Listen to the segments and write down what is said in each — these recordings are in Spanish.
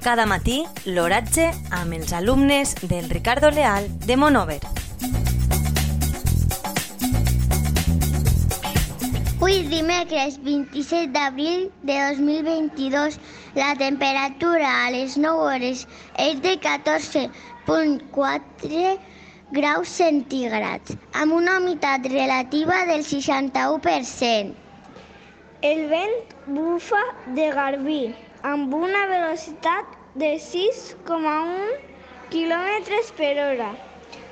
Cada matí, l'oratge amb els alumnes del Ricardo Leal de Monover. Avui dimecres 27 d'abril de 2022 la temperatura a les 9 hores és de 14.4 graus centígrads amb una humitat relativa del 61%. El vent bufa de garbí amb una velocitat de 6,1 km per hora.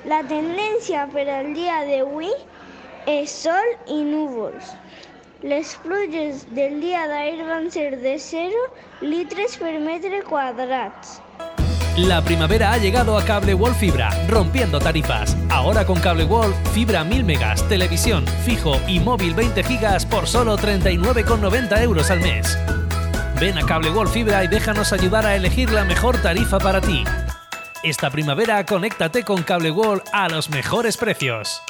La tendència per al dia d'avui és sol i núvols. Les pluges del dia d'ahir van ser de 0 litres per metre quadrats. La primavera ha llegado a Cable Wall Fibra, rompiendo tarifas. Ahora con Cable Wall, fibra 1000 megas, televisión, fijo y móvil 20 gigas por solo 39,90 euros al mes. Ven a Cable Wall Fibra y déjanos ayudar a elegir la mejor tarifa para ti. Esta primavera conéctate con Cable Wall a los mejores precios.